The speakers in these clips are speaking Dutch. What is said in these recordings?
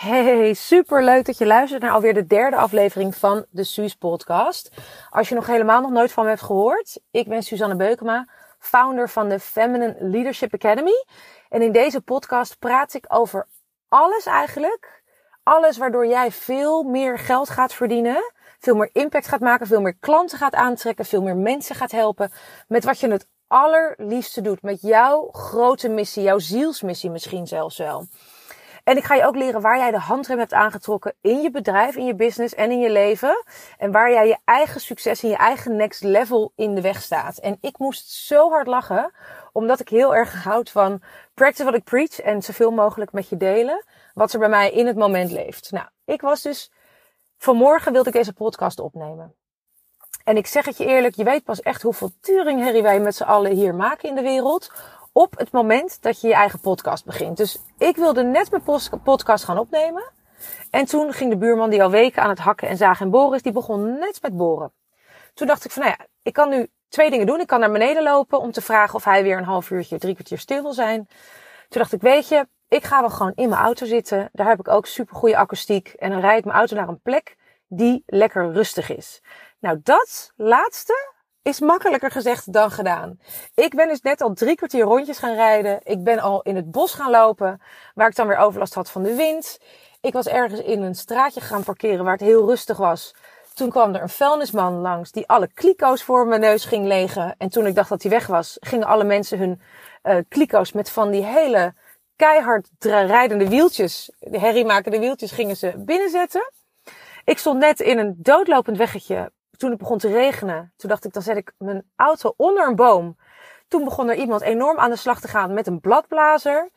Hey, super leuk dat je luistert naar alweer de derde aflevering van de Suus podcast. Als je nog helemaal nog nooit van me hebt gehoord, ik ben Suzanne Beukema, founder van de Feminine Leadership Academy. En in deze podcast praat ik over alles eigenlijk. Alles waardoor jij veel meer geld gaat verdienen, veel meer impact gaat maken, veel meer klanten gaat aantrekken, veel meer mensen gaat helpen met wat je het allerliefste doet, met jouw grote missie, jouw zielsmissie misschien zelfs wel. En ik ga je ook leren waar jij de handrem hebt aangetrokken in je bedrijf, in je business en in je leven. En waar jij je eigen succes en je eigen next level in de weg staat. En ik moest zo hard lachen, omdat ik heel erg houd van practice what ik preach en zoveel mogelijk met je delen. Wat er bij mij in het moment leeft. Nou, ik was dus, vanmorgen wilde ik deze podcast opnemen. En ik zeg het je eerlijk, je weet pas echt hoeveel turingherrie wij met z'n allen hier maken in de wereld op het moment dat je je eigen podcast begint. Dus ik wilde net mijn podcast gaan opnemen. En toen ging de buurman die al weken aan het hakken en zagen en boren is, die begon net met boren. Toen dacht ik van, nou ja, ik kan nu twee dingen doen. Ik kan naar beneden lopen om te vragen of hij weer een half uurtje, drie kwartier stil wil zijn. Toen dacht ik, weet je, ik ga wel gewoon in mijn auto zitten. Daar heb ik ook super goede akoestiek. En dan rijd ik mijn auto naar een plek die lekker rustig is. Nou, dat laatste is makkelijker gezegd dan gedaan. Ik ben dus net al drie kwartier rondjes gaan rijden. Ik ben al in het bos gaan lopen, waar ik dan weer overlast had van de wind. Ik was ergens in een straatje gaan parkeren waar het heel rustig was. Toen kwam er een vuilnisman langs die alle kliko's voor mijn neus ging legen. En toen ik dacht dat hij weg was, gingen alle mensen hun uh, kliko's met van die hele keihard rijdende wieltjes, de herriemakende wieltjes, gingen ze binnenzetten. Ik stond net in een doodlopend weggetje toen het begon te regenen, toen dacht ik, dan zet ik mijn auto onder een boom. Toen begon er iemand enorm aan de slag te gaan met een bladblazer.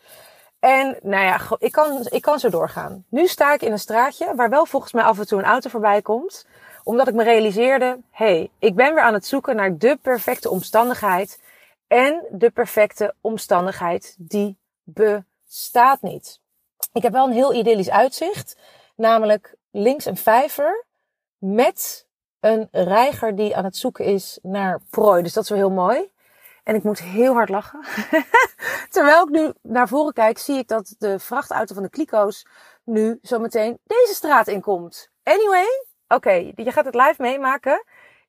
En nou ja, ik kan, ik kan zo doorgaan. Nu sta ik in een straatje waar wel volgens mij af en toe een auto voorbij komt. Omdat ik me realiseerde, hey, ik ben weer aan het zoeken naar de perfecte omstandigheid. En de perfecte omstandigheid die bestaat niet. Ik heb wel een heel idyllisch uitzicht. Namelijk links een vijver met een reiger die aan het zoeken is naar prooi. Dus dat is wel heel mooi. En ik moet heel hard lachen. Terwijl ik nu naar voren kijk, zie ik dat de vrachtauto van de kliko's nu zometeen deze straat inkomt. Anyway, oké, je gaat het live meemaken.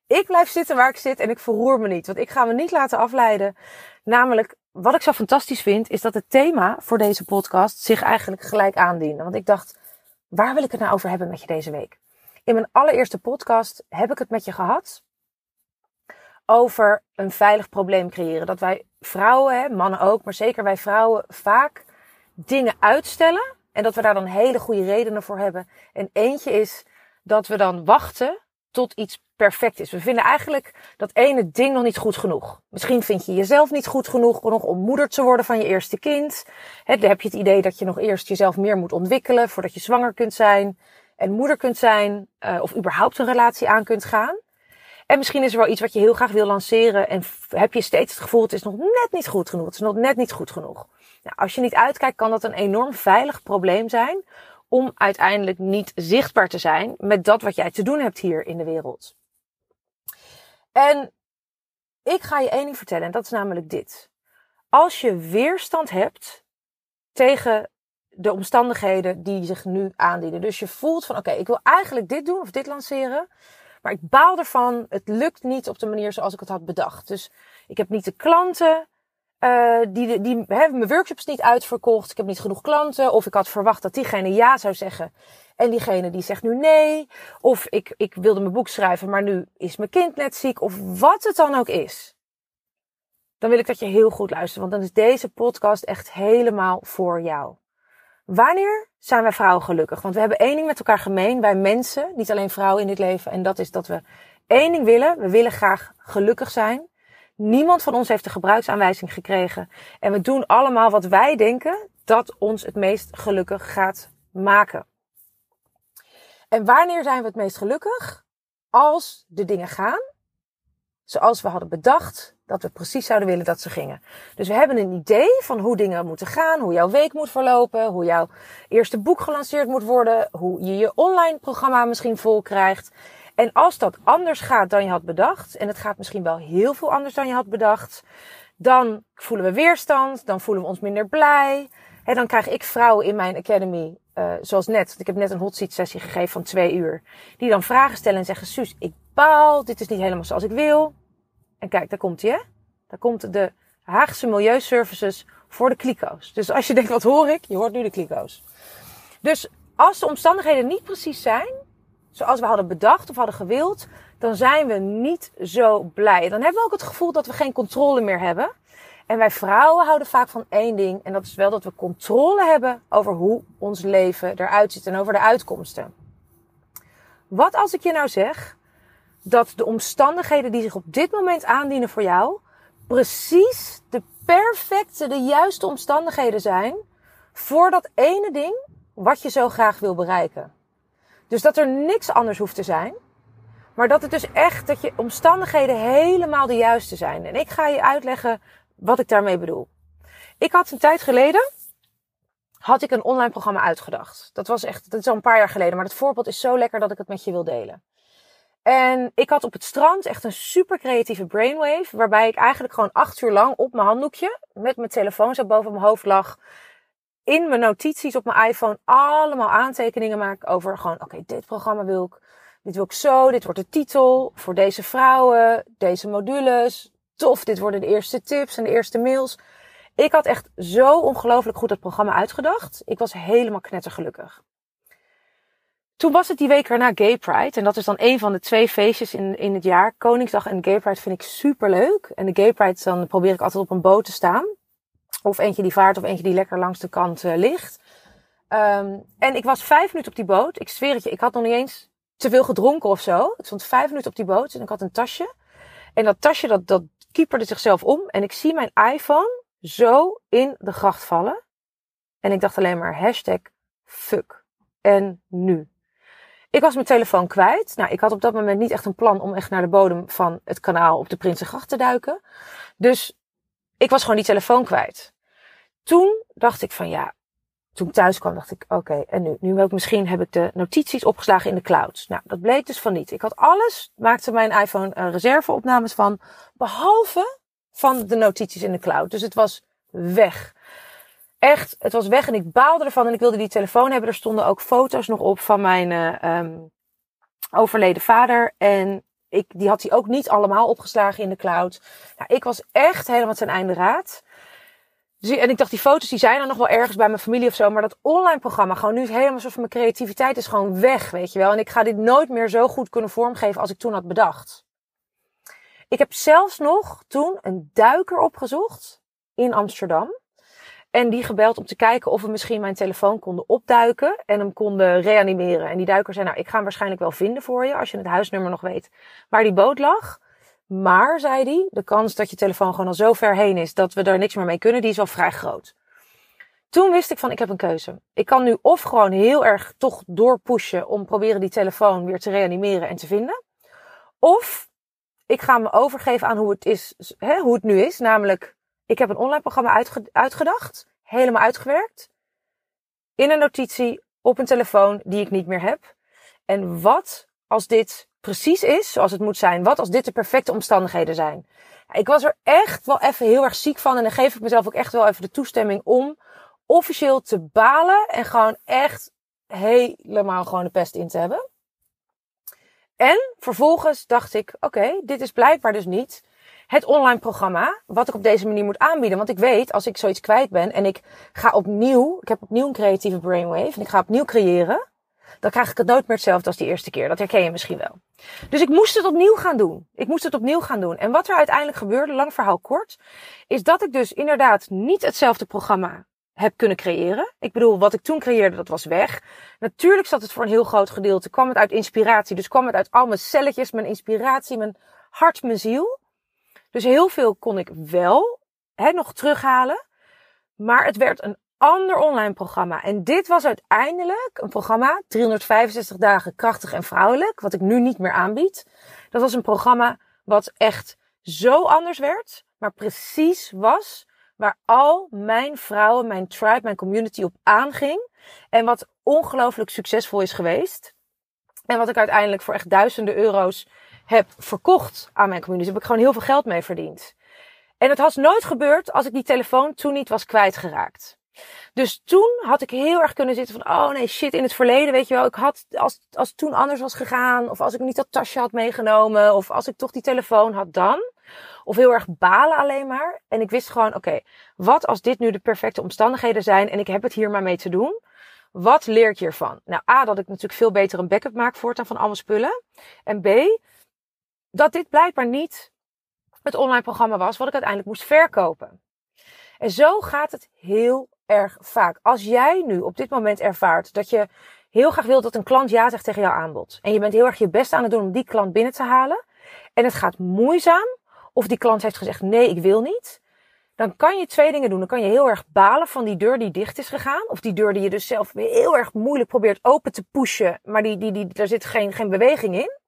Ik blijf zitten waar ik zit en ik verroer me niet. Want ik ga me niet laten afleiden. Namelijk, wat ik zo fantastisch vind, is dat het thema voor deze podcast zich eigenlijk gelijk aandiende. Want ik dacht, waar wil ik het nou over hebben met je deze week? In mijn allereerste podcast heb ik het met je gehad over een veilig probleem creëren. Dat wij vrouwen, mannen ook, maar zeker wij vrouwen vaak dingen uitstellen. En dat we daar dan hele goede redenen voor hebben. En eentje is dat we dan wachten tot iets perfect is. We vinden eigenlijk dat ene ding nog niet goed genoeg. Misschien vind je jezelf niet goed genoeg nog om moeder te worden van je eerste kind. dan heb je het idee dat je nog eerst jezelf meer moet ontwikkelen voordat je zwanger kunt zijn en moeder kunt zijn uh, of überhaupt een relatie aan kunt gaan. En misschien is er wel iets wat je heel graag wil lanceren en heb je steeds het gevoel het is nog net niet goed genoeg. Het is nog net niet goed genoeg. Nou, als je niet uitkijkt kan dat een enorm veilig probleem zijn om uiteindelijk niet zichtbaar te zijn met dat wat jij te doen hebt hier in de wereld. En ik ga je één ding vertellen en dat is namelijk dit. Als je weerstand hebt tegen de omstandigheden die zich nu aandienen. Dus je voelt van oké, ik wil eigenlijk dit doen of dit lanceren. Maar ik baal ervan. Het lukt niet op de manier zoals ik het had bedacht. Dus ik heb niet de klanten. Uh, die, die hebben mijn workshops niet uitverkocht. Ik heb niet genoeg klanten. Of ik had verwacht dat diegene ja zou zeggen. En diegene die zegt nu nee. Of ik, ik wilde mijn boek schrijven, maar nu is mijn kind net ziek. Of wat het dan ook is. Dan wil ik dat je heel goed luistert. Want dan is deze podcast echt helemaal voor jou. Wanneer zijn wij vrouwen gelukkig? Want we hebben één ding met elkaar gemeen, wij mensen, niet alleen vrouwen in dit leven. En dat is dat we één ding willen. We willen graag gelukkig zijn. Niemand van ons heeft de gebruiksaanwijzing gekregen. En we doen allemaal wat wij denken dat ons het meest gelukkig gaat maken. En wanneer zijn we het meest gelukkig? Als de dingen gaan zoals we hadden bedacht dat we precies zouden willen dat ze gingen. Dus we hebben een idee van hoe dingen moeten gaan, hoe jouw week moet verlopen, hoe jouw eerste boek gelanceerd moet worden, hoe je je online programma misschien vol krijgt. En als dat anders gaat dan je had bedacht, en het gaat misschien wel heel veel anders dan je had bedacht, dan voelen we weerstand, dan voelen we ons minder blij. En dan krijg ik vrouwen in mijn academy uh, zoals net, ik heb net een hot seat sessie gegeven van twee uur. Die dan vragen stellen en zeggen, Suus, ik dit is niet helemaal zoals ik wil. En kijk, daar komt hij. Daar komt de Haagse Milieuservices voor de kliko's. Dus als je denkt, wat hoor ik? Je hoort nu de kliko's. Dus als de omstandigheden niet precies zijn, zoals we hadden bedacht of hadden gewild, dan zijn we niet zo blij. Dan hebben we ook het gevoel dat we geen controle meer hebben. En wij vrouwen houden vaak van één ding. En dat is wel dat we controle hebben over hoe ons leven eruit ziet en over de uitkomsten. Wat als ik je nou zeg dat de omstandigheden die zich op dit moment aandienen voor jou precies de perfecte, de juiste omstandigheden zijn voor dat ene ding wat je zo graag wil bereiken. Dus dat er niks anders hoeft te zijn. Maar dat het dus echt, dat je omstandigheden helemaal de juiste zijn. En ik ga je uitleggen wat ik daarmee bedoel. Ik had een tijd geleden, had ik een online programma uitgedacht. Dat was echt, dat is al een paar jaar geleden. Maar het voorbeeld is zo lekker dat ik het met je wil delen. En ik had op het strand echt een super creatieve brainwave. Waarbij ik eigenlijk gewoon acht uur lang op mijn handdoekje. Met mijn telefoon zo boven mijn hoofd lag. In mijn notities op mijn iPhone allemaal aantekeningen maak over gewoon, oké, dit programma wil ik. Dit wil ik zo. Dit wordt de titel voor deze vrouwen. Deze modules. Tof. Dit worden de eerste tips en de eerste mails. Ik had echt zo ongelooflijk goed het programma uitgedacht. Ik was helemaal knettergelukkig. Toen was het die week erna Gay Pride. En dat is dan een van de twee feestjes in, in het jaar. Koningsdag en Gay Pride vind ik super leuk. En de Gay Pride, dan probeer ik altijd op een boot te staan. Of eentje die vaart of eentje die lekker langs de kant uh, ligt. Um, en ik was vijf minuten op die boot. Ik zweer het je, ik had nog niet eens te veel gedronken of zo. Ik stond vijf minuten op die boot en ik had een tasje. En dat tasje, dat, dat kieperde zichzelf om. En ik zie mijn iPhone zo in de gracht vallen. En ik dacht alleen maar hashtag fuck. En nu. Ik was mijn telefoon kwijt. Nou, ik had op dat moment niet echt een plan om echt naar de bodem van het kanaal op de Prinsengracht te duiken. Dus ik was gewoon die telefoon kwijt. Toen dacht ik van ja, toen ik thuis kwam dacht ik oké, en nu? Nu ook misschien heb ik de notities opgeslagen in de cloud. Nou, dat bleek dus van niet. Ik had alles, maakte mijn iPhone uh, reserveopnames van, behalve van de notities in de cloud. Dus het was weg. Echt, het was weg en ik baalde ervan en ik wilde die telefoon hebben. Er stonden ook foto's nog op van mijn uh, overleden vader. En ik, die had hij ook niet allemaal opgeslagen in de cloud. Nou, ik was echt helemaal ten einde raad. Dus, en ik dacht, die foto's die zijn er nog wel ergens bij mijn familie of zo. Maar dat online programma, gewoon nu is helemaal zo van mijn creativiteit is gewoon weg, weet je wel. En ik ga dit nooit meer zo goed kunnen vormgeven als ik toen had bedacht. Ik heb zelfs nog toen een duiker opgezocht in Amsterdam. En die gebeld om te kijken of we misschien mijn telefoon konden opduiken en hem konden reanimeren. En die duiker zei, nou, ik ga hem waarschijnlijk wel vinden voor je, als je het huisnummer nog weet waar die boot lag. Maar, zei hij, de kans dat je telefoon gewoon al zo ver heen is dat we er niks meer mee kunnen, die is wel vrij groot. Toen wist ik van, ik heb een keuze. Ik kan nu of gewoon heel erg toch doorpushen om proberen die telefoon weer te reanimeren en te vinden. Of ik ga me overgeven aan hoe het is, hè, hoe het nu is. Namelijk, ik heb een online programma uitgedacht, helemaal uitgewerkt. In een notitie op een telefoon die ik niet meer heb. En wat als dit precies is zoals het moet zijn? Wat als dit de perfecte omstandigheden zijn? Ik was er echt wel even heel erg ziek van. En dan geef ik mezelf ook echt wel even de toestemming om officieel te balen. En gewoon echt helemaal gewoon de pest in te hebben. En vervolgens dacht ik, oké, dit is blijkbaar dus niet het online programma wat ik op deze manier moet aanbieden. Want ik weet, als ik zoiets kwijt ben en ik ga opnieuw, ik heb opnieuw een creatieve brainwave en ik ga opnieuw creëren, dan krijg ik het nooit meer hetzelfde als die eerste keer. Dat herken je misschien wel. Dus ik moest het opnieuw gaan doen. Ik moest het opnieuw gaan doen. En wat er uiteindelijk gebeurde, lang verhaal kort, is dat ik dus inderdaad niet hetzelfde programma heb kunnen creëren. Ik bedoel, wat ik toen creëerde, dat was weg. Natuurlijk zat het voor een heel groot gedeelte, kwam het uit inspiratie. Dus kwam het uit al mijn celletjes, mijn inspiratie, mijn hart, mijn ziel. Dus heel veel kon ik wel hè, nog terughalen. Maar het werd een ander online programma. En dit was uiteindelijk een programma, 365 dagen krachtig en vrouwelijk, wat ik nu niet meer aanbied. Dat was een programma wat echt zo anders werd, maar precies was waar al mijn vrouwen, mijn tribe, mijn community op aanging. En wat ongelooflijk succesvol is geweest. En wat ik uiteindelijk voor echt duizenden euro's heb verkocht aan mijn community. Daar heb ik gewoon heel veel geld mee verdiend. En het had nooit gebeurd als ik die telefoon toen niet was kwijtgeraakt. Dus toen had ik heel erg kunnen zitten van, oh nee, shit, in het verleden, weet je wel. Ik had, als, als het toen anders was gegaan, of als ik niet dat tasje had meegenomen, of als ik toch die telefoon had dan. Of heel erg balen alleen maar. En ik wist gewoon, oké, wat als dit nu de perfecte omstandigheden zijn en ik heb het hier maar mee te doen? Wat leer ik hiervan? Nou, A, dat ik natuurlijk veel beter een backup maak voortaan van alle spullen. En B, dat dit blijkbaar niet het online programma was wat ik uiteindelijk moest verkopen. En zo gaat het heel erg vaak. Als jij nu op dit moment ervaart dat je heel graag wilt dat een klant ja zegt tegen jouw aanbod. En je bent heel erg je best aan het doen om die klant binnen te halen. En het gaat moeizaam. Of die klant heeft gezegd nee, ik wil niet. Dan kan je twee dingen doen. Dan kan je heel erg balen van die deur die dicht is gegaan. Of die deur die je dus zelf heel erg moeilijk probeert open te pushen. Maar die, die, die, daar zit geen, geen beweging in.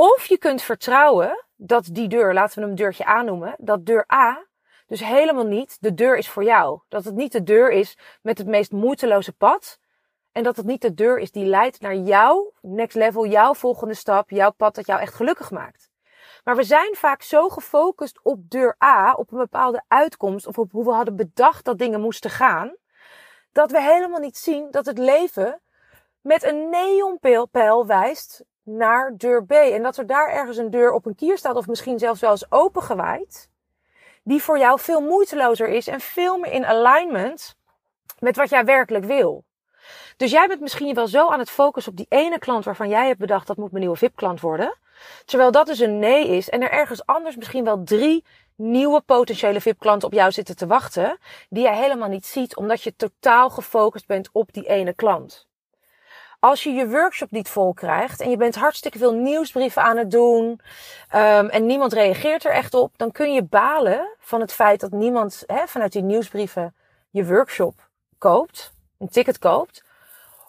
Of je kunt vertrouwen dat die deur, laten we hem deurtje A noemen, dat deur A dus helemaal niet de deur is voor jou. Dat het niet de deur is met het meest moeiteloze pad. En dat het niet de deur is die leidt naar jouw next level, jouw volgende stap, jouw pad dat jou echt gelukkig maakt. Maar we zijn vaak zo gefocust op deur A, op een bepaalde uitkomst of op hoe we hadden bedacht dat dingen moesten gaan, dat we helemaal niet zien dat het leven met een neonpijl wijst naar deur B. En dat er daar ergens een deur op een kier staat of misschien zelfs wel eens opengewaaid die voor jou veel moeitelozer is en veel meer in alignment met wat jij werkelijk wil. Dus jij bent misschien wel zo aan het focussen op die ene klant waarvan jij hebt bedacht dat moet mijn nieuwe VIP-klant worden. Terwijl dat dus een nee is en er ergens anders misschien wel drie nieuwe potentiële VIP-klanten op jou zitten te wachten, die jij helemaal niet ziet omdat je totaal gefocust bent op die ene klant. Als je je workshop niet vol krijgt en je bent hartstikke veel nieuwsbrieven aan het doen um, en niemand reageert er echt op, dan kun je balen van het feit dat niemand hè, vanuit die nieuwsbrieven je workshop koopt, een ticket koopt.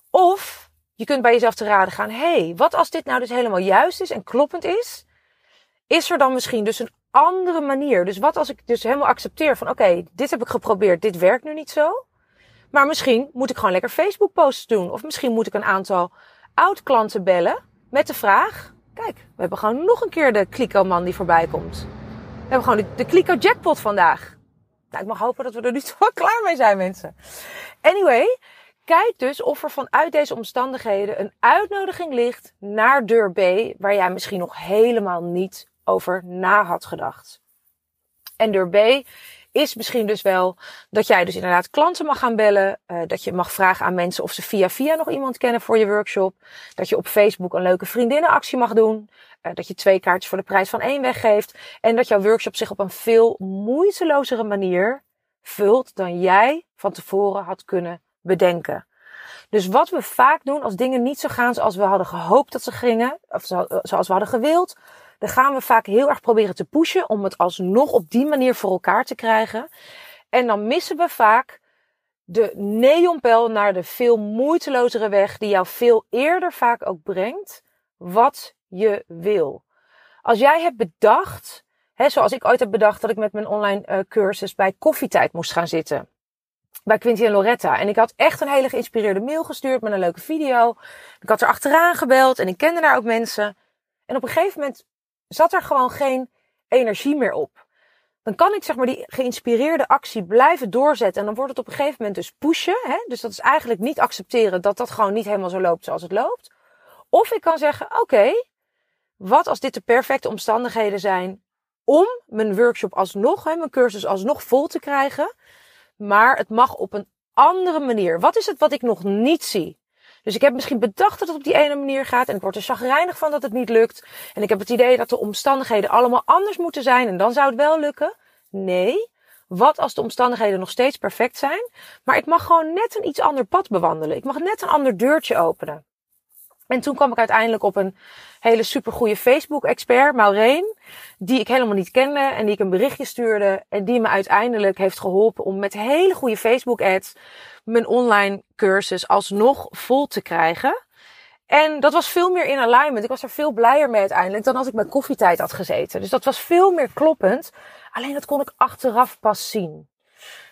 Of je kunt bij jezelf te raden gaan, hey, wat als dit nou dus helemaal juist is en kloppend is? Is er dan misschien dus een andere manier? Dus wat als ik dus helemaal accepteer van, oké, dit heb ik geprobeerd, dit werkt nu niet zo. Maar misschien moet ik gewoon lekker Facebook posts doen. Of misschien moet ik een aantal oud-klanten bellen met de vraag... Kijk, we hebben gewoon nog een keer de Kliko-man die voorbij komt. We hebben gewoon de, de Kliko-jackpot vandaag. Nou, ik mag hopen dat we er nu toch wel klaar mee zijn, mensen. Anyway, kijk dus of er vanuit deze omstandigheden een uitnodiging ligt naar deur B... waar jij misschien nog helemaal niet over na had gedacht. En deur B is misschien dus wel dat jij dus inderdaad klanten mag gaan bellen. Uh, dat je mag vragen aan mensen of ze via via nog iemand kennen voor je workshop. Dat je op Facebook een leuke vriendinnenactie mag doen. Uh, dat je twee kaartjes voor de prijs van één weggeeft. En dat jouw workshop zich op een veel moeitelozere manier vult dan jij van tevoren had kunnen bedenken. Dus wat we vaak doen als dingen niet zo gaan zoals we hadden gehoopt dat ze gingen, of zoals we hadden gewild, dan gaan we vaak heel erg proberen te pushen om het alsnog op die manier voor elkaar te krijgen. En dan missen we vaak de neonpel naar de veel moeitelozere weg die jou veel eerder vaak ook brengt wat je wil. Als jij hebt bedacht, hè, zoals ik ooit heb bedacht dat ik met mijn online uh, cursus bij koffietijd moest gaan zitten. Bij Quinty en Loretta. En ik had echt een hele geïnspireerde mail gestuurd met een leuke video. Ik had er achteraan gebeld en ik kende daar ook mensen. En op een gegeven moment zat er gewoon geen energie meer op. Dan kan ik zeg maar die geïnspireerde actie blijven doorzetten. En dan wordt het op een gegeven moment dus pushen. Hè? Dus dat is eigenlijk niet accepteren dat dat gewoon niet helemaal zo loopt zoals het loopt. Of ik kan zeggen, oké, wat als dit de perfecte omstandigheden zijn om mijn workshop alsnog, hè, mijn cursus alsnog vol te krijgen. Maar het mag op een andere manier. Wat is het wat ik nog niet zie? Dus ik heb misschien bedacht dat het op die ene manier gaat. En ik word er chagrijnig van dat het niet lukt. En ik heb het idee dat de omstandigheden allemaal anders moeten zijn. En dan zou het wel lukken. Nee. Wat als de omstandigheden nog steeds perfect zijn? Maar ik mag gewoon net een iets ander pad bewandelen. Ik mag net een ander deurtje openen. En toen kwam ik uiteindelijk op een hele supergoeie Facebook-expert, Maureen, die ik helemaal niet kende en die ik een berichtje stuurde en die me uiteindelijk heeft geholpen om met hele goede Facebook-ads mijn online cursus alsnog vol te krijgen. En dat was veel meer in alignment. Ik was er veel blijer mee uiteindelijk dan als ik met koffietijd had gezeten. Dus dat was veel meer kloppend. Alleen dat kon ik achteraf pas zien.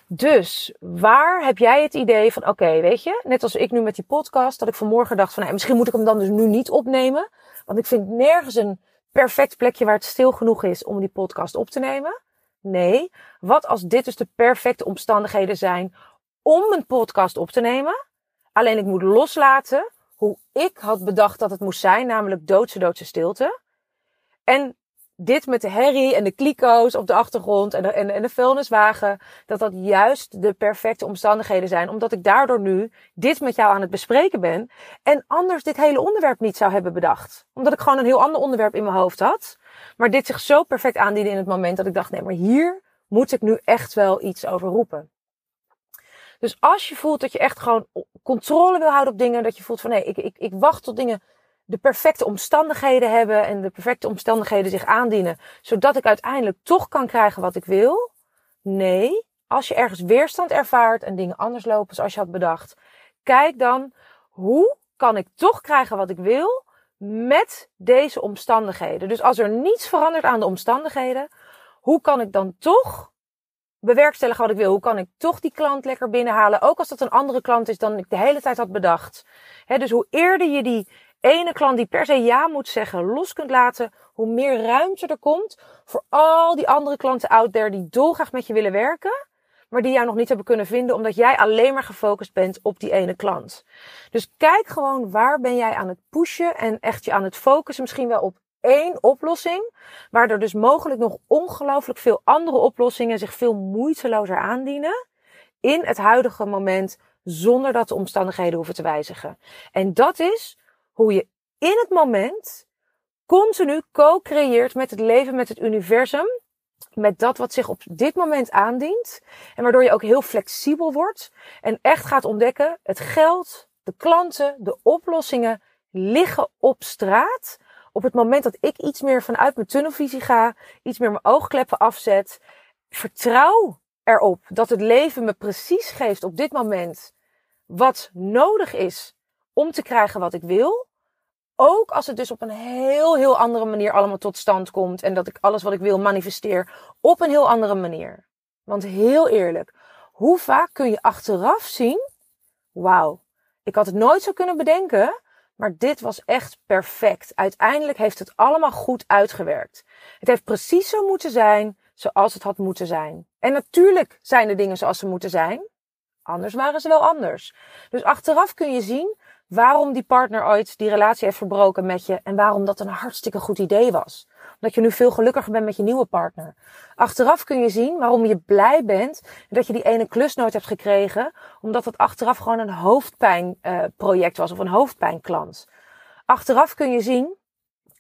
Dus waar heb jij het idee van, oké, weet je, net als ik nu met die podcast, dat ik vanmorgen dacht van, nou, misschien moet ik hem dan dus nu niet opnemen. Want ik vind nergens een perfect plekje waar het stil genoeg is om die podcast op te nemen. Nee, wat als dit dus de perfecte omstandigheden zijn om een podcast op te nemen. Alleen ik moet loslaten hoe ik had bedacht dat het moest zijn, namelijk doodse, doodse stilte. En dit met de herrie en de kliko's op de achtergrond en de, en, en de vuilniswagen, dat dat juist de perfecte omstandigheden zijn, omdat ik daardoor nu dit met jou aan het bespreken ben en anders dit hele onderwerp niet zou hebben bedacht. Omdat ik gewoon een heel ander onderwerp in mijn hoofd had, maar dit zich zo perfect aandiende in het moment dat ik dacht, nee, maar hier moet ik nu echt wel iets over roepen. Dus als je voelt dat je echt gewoon controle wil houden op dingen, dat je voelt van nee, ik, ik, ik wacht tot dingen de perfecte omstandigheden hebben en de perfecte omstandigheden zich aandienen, zodat ik uiteindelijk toch kan krijgen wat ik wil. Nee, als je ergens weerstand ervaart en dingen anders lopen zoals je had bedacht, kijk dan hoe kan ik toch krijgen wat ik wil met deze omstandigheden. Dus als er niets verandert aan de omstandigheden, hoe kan ik dan toch bewerkstelligen wat ik wil? Hoe kan ik toch die klant lekker binnenhalen? Ook als dat een andere klant is dan ik de hele tijd had bedacht. dus hoe eerder je die ene klant die per se ja moet zeggen los kunt laten, hoe meer ruimte er komt voor al die andere klanten out there die dolgraag met je willen werken, maar die jou nog niet hebben kunnen vinden omdat jij alleen maar gefocust bent op die ene klant. Dus kijk gewoon waar ben jij aan het pushen en echt je aan het focussen misschien wel op één oplossing, waar er dus mogelijk nog ongelooflijk veel andere oplossingen zich veel moeitelozer aandienen in het huidige moment zonder dat de omstandigheden hoeven te wijzigen. En dat is hoe je in het moment continu co-creëert met het leven, met het universum, met dat wat zich op dit moment aandient. En waardoor je ook heel flexibel wordt en echt gaat ontdekken, het geld, de klanten, de oplossingen liggen op straat. Op het moment dat ik iets meer vanuit mijn tunnelvisie ga, iets meer mijn oogkleppen afzet, vertrouw erop dat het leven me precies geeft op dit moment wat nodig is om te krijgen wat ik wil. Ook als het dus op een heel, heel andere manier allemaal tot stand komt. En dat ik alles wat ik wil manifesteer op een heel andere manier. Want heel eerlijk, hoe vaak kun je achteraf zien? Wauw, ik had het nooit zo kunnen bedenken. Maar dit was echt perfect. Uiteindelijk heeft het allemaal goed uitgewerkt. Het heeft precies zo moeten zijn zoals het had moeten zijn. En natuurlijk zijn de dingen zoals ze moeten zijn. Anders waren ze wel anders. Dus achteraf kun je zien waarom die partner ooit die relatie heeft verbroken met je en waarom dat een hartstikke goed idee was. Omdat je nu veel gelukkiger bent met je nieuwe partner. Achteraf kun je zien waarom je blij bent dat je die ene klus nooit hebt gekregen, omdat het achteraf gewoon een hoofdpijnproject uh, was of een hoofdpijnklant. Achteraf kun je zien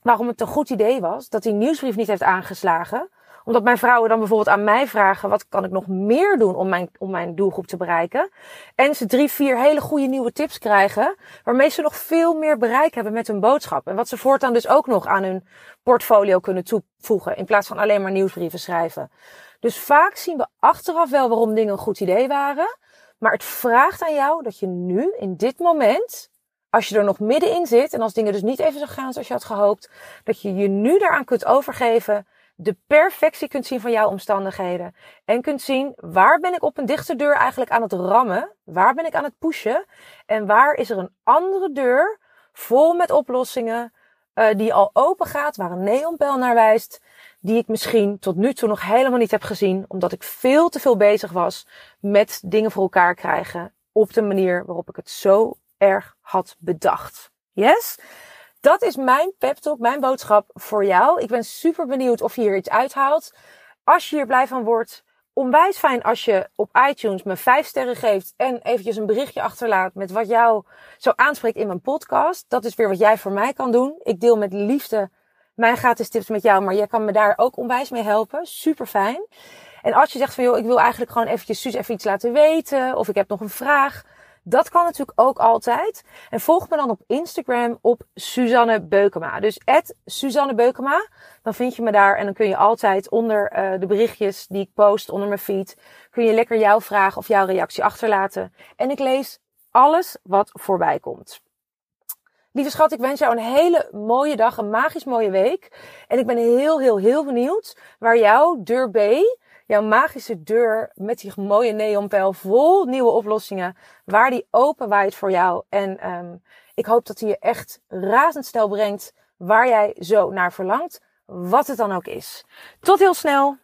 waarom het een goed idee was dat die nieuwsbrief niet heeft aangeslagen, omdat mijn vrouwen dan bijvoorbeeld aan mij vragen: wat kan ik nog meer doen om mijn, om mijn doelgroep te bereiken? En ze drie, vier hele goede nieuwe tips krijgen, waarmee ze nog veel meer bereik hebben met hun boodschap. En wat ze voortaan dus ook nog aan hun portfolio kunnen toevoegen, in plaats van alleen maar nieuwsbrieven schrijven. Dus vaak zien we achteraf wel waarom dingen een goed idee waren. Maar het vraagt aan jou dat je nu, in dit moment, als je er nog middenin zit en als dingen dus niet even zo gaan zoals je had gehoopt, dat je je nu daaraan kunt overgeven de perfectie kunt zien van jouw omstandigheden. En kunt zien waar ben ik op een dichte deur eigenlijk aan het rammen? Waar ben ik aan het pushen? En waar is er een andere deur vol met oplossingen uh, die al open gaat, waar een neonpijl naar wijst, die ik misschien tot nu toe nog helemaal niet heb gezien, omdat ik veel te veel bezig was met dingen voor elkaar krijgen op de manier waarop ik het zo erg had bedacht. Yes? Dat is mijn pep talk, mijn boodschap voor jou. Ik ben super benieuwd of je hier iets uithaalt. Als je hier blij van wordt, onwijs fijn als je op iTunes me vijf sterren geeft en eventjes een berichtje achterlaat met wat jou zo aanspreekt in mijn podcast. Dat is weer wat jij voor mij kan doen. Ik deel met liefde mijn gratis tips met jou, maar jij kan me daar ook onwijs mee helpen. Super fijn. En als je zegt van joh, ik wil eigenlijk gewoon eventjes Suus even iets laten weten of ik heb nog een vraag dat kan natuurlijk ook altijd. En volg me dan op Instagram op Suzanne Beukema. Dus Suzanne Beukema. Dan vind je me daar en dan kun je altijd onder uh, de berichtjes die ik post, onder mijn feed, kun je lekker jouw vraag of jouw reactie achterlaten. En ik lees alles wat voorbij komt. Lieve schat, ik wens jou een hele mooie dag, een magisch mooie week. En ik ben heel, heel, heel benieuwd waar jouw deur B jouw magische deur met die mooie neonpijl vol nieuwe oplossingen, waar die open waait voor jou. En um, ik hoop dat hij je echt razendsnel brengt waar jij zo naar verlangt, wat het dan ook is. Tot heel snel!